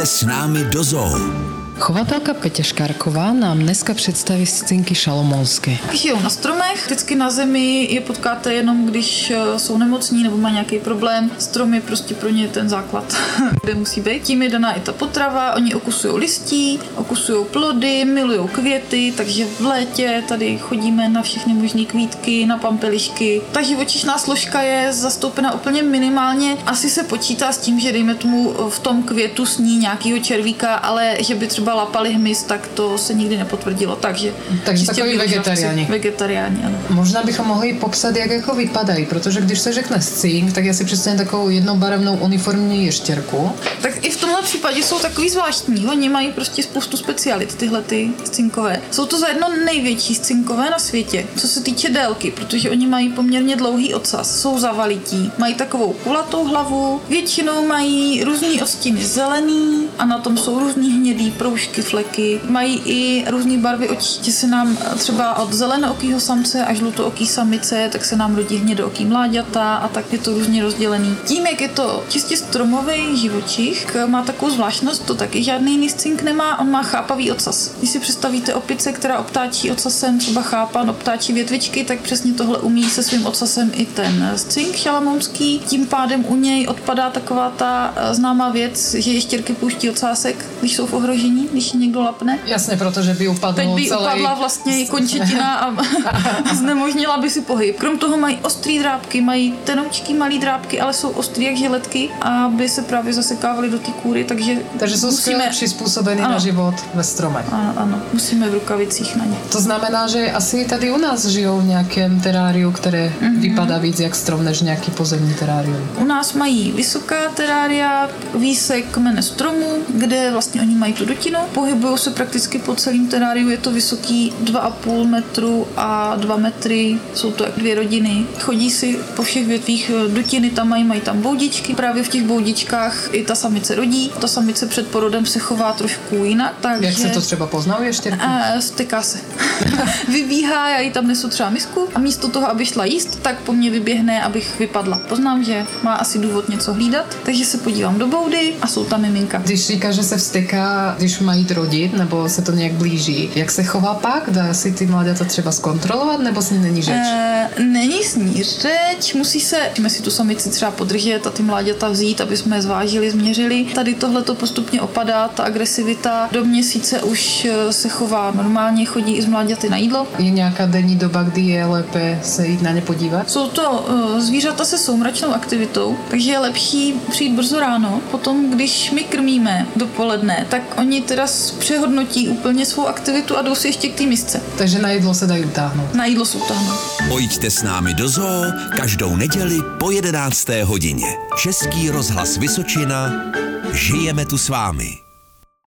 Pojďte s námi do zoo. Chovatelka Petě Škárková nám dneska představí scinky šalomonské. Žijou na stromech, vždycky na zemi je potkáte jenom, když eh, jsou nemocní nebo mají nějaký problém. Strom je prostě pro ně ten základ, kde musí být. Tím je daná i ta potrava, oni okusují listí, okusují plody, milují květy, takže v létě tady chodíme na všechny možné kvítky, na pampelišky. Ta živočišná složka je zastoupena úplně minimálně. Asi se počítá s tím, že dejme tomu v tom květu sní nějakýho červíka, ale že by třeba lapali hmyz, tak to se nikdy nepotvrdilo. Takže, Takže takový vegetariáni. Vegetariáni, ano. Možná bychom mohli popsat, jak jako vypadají, protože když se řekne scink, tak já si představím takovou jednobarevnou uniformní ještěrku. Tak i v tomhle případě jsou takový zvláštní. Oni mají prostě spoustu specialit, tyhle ty scinkové. Jsou to za jedno největší scinkové na světě, co se týče délky, protože oni mají poměrně dlouhý ocas, jsou zavalití, mají takovou kulatou hlavu, většinou mají různý odstíny zelený a na tom jsou různý hnědý proužky, fleky. Mají i různé barvy očí, se nám třeba od zelenookýho samce až žlutooký samice, tak se nám rodí hnědooký mláďata a tak je to různě rozdělený. Tím, jak je to čistě stromový živočich, má takovou zvláštnost, to taky žádný jiný scink nemá, on má chápavý ocas. Když si představíte opice, která obtáčí ocasem, třeba chápan, obtáčí větvičky, tak přesně tohle umí se svým ocasem i ten scink šalamounský. Tím pádem u něj odpadá taková ta eh, známá věc, že ještěrky pouští ocásek, když jsou v ohrožení, když někdo lapne. Jasně, protože by upadlo Teď by celý... upadla vlastně i končetina a znemožnila by si pohyb. Krom toho mají ostrý drápky, mají tenoučký malý drápky, ale jsou ostrý jak žiletky, aby se právě zasekávaly do té kůry, takže Takže jsou musíme... přizpůsobeny na život ve stromech. Ano, ano, musíme v rukavicích na ně. To znamená, že asi tady u nás žijou v nějakém teráriu, které Mhm. mm-hmm. vypadá víc jak strom než nějaký pozemní terárium. U nás mají vysoká terária, výsek kmene stromu, kde vlastně oni mají tu dutinu. Pohybují se prakticky po celém teráriu, je to vysoký 2,5 metru a 2 metry, jsou to jak dvě rodiny. Chodí si po všech větvích eh, dutiny, tam mají, mají tam boudičky, právě v těch boudičkách i ta samice rodí. Ta samice před porodem se chová trošku jinak, takže... Jak se to třeba pozná u ještěrky? A styká se. Vybíhá, já jí tam nesu třeba misku a místo toho, aby šla jíst, tak po mně vyběhne, abych vypadla. Poznám, že má asi důvod něco hlídat, takže se podívám do boudy a jsou tam miminka. Když říká, že se vstyká, když má jít rodit, nebo se to nějak blíží, jak se chová pak? Dá si ty mláďata třeba zkontrolovat, nebo s ní není řeč? E, není s ní řeč, musí se, musíme si tu samici třeba podržet a ty mláďata vzít, aby jsme je zvážili, změřili. Tady tohle to postupně opadá, ta agresivita. Do měsíce už eh, se chová normálně, chodí i z mláďaty na jídlo. Je nějaká denní doba, kdy je lépe se jít na ně podívat? Jsou to uh, zvířata se soumračnou aktivitou, takže je lepší přijít brzo ráno. Potom, když my krmíme dopoledne, tak oni teda přehodnotí úplně svou aktivitu a jdou si ještě k té misce. Takže na jídlo se dají utáhnout. Na jídlo jsou tahnou. Pojďte s námi do zoo každou neděli po 11. hodině. Český rozhlas Vysočina. Žijeme tu s vámi.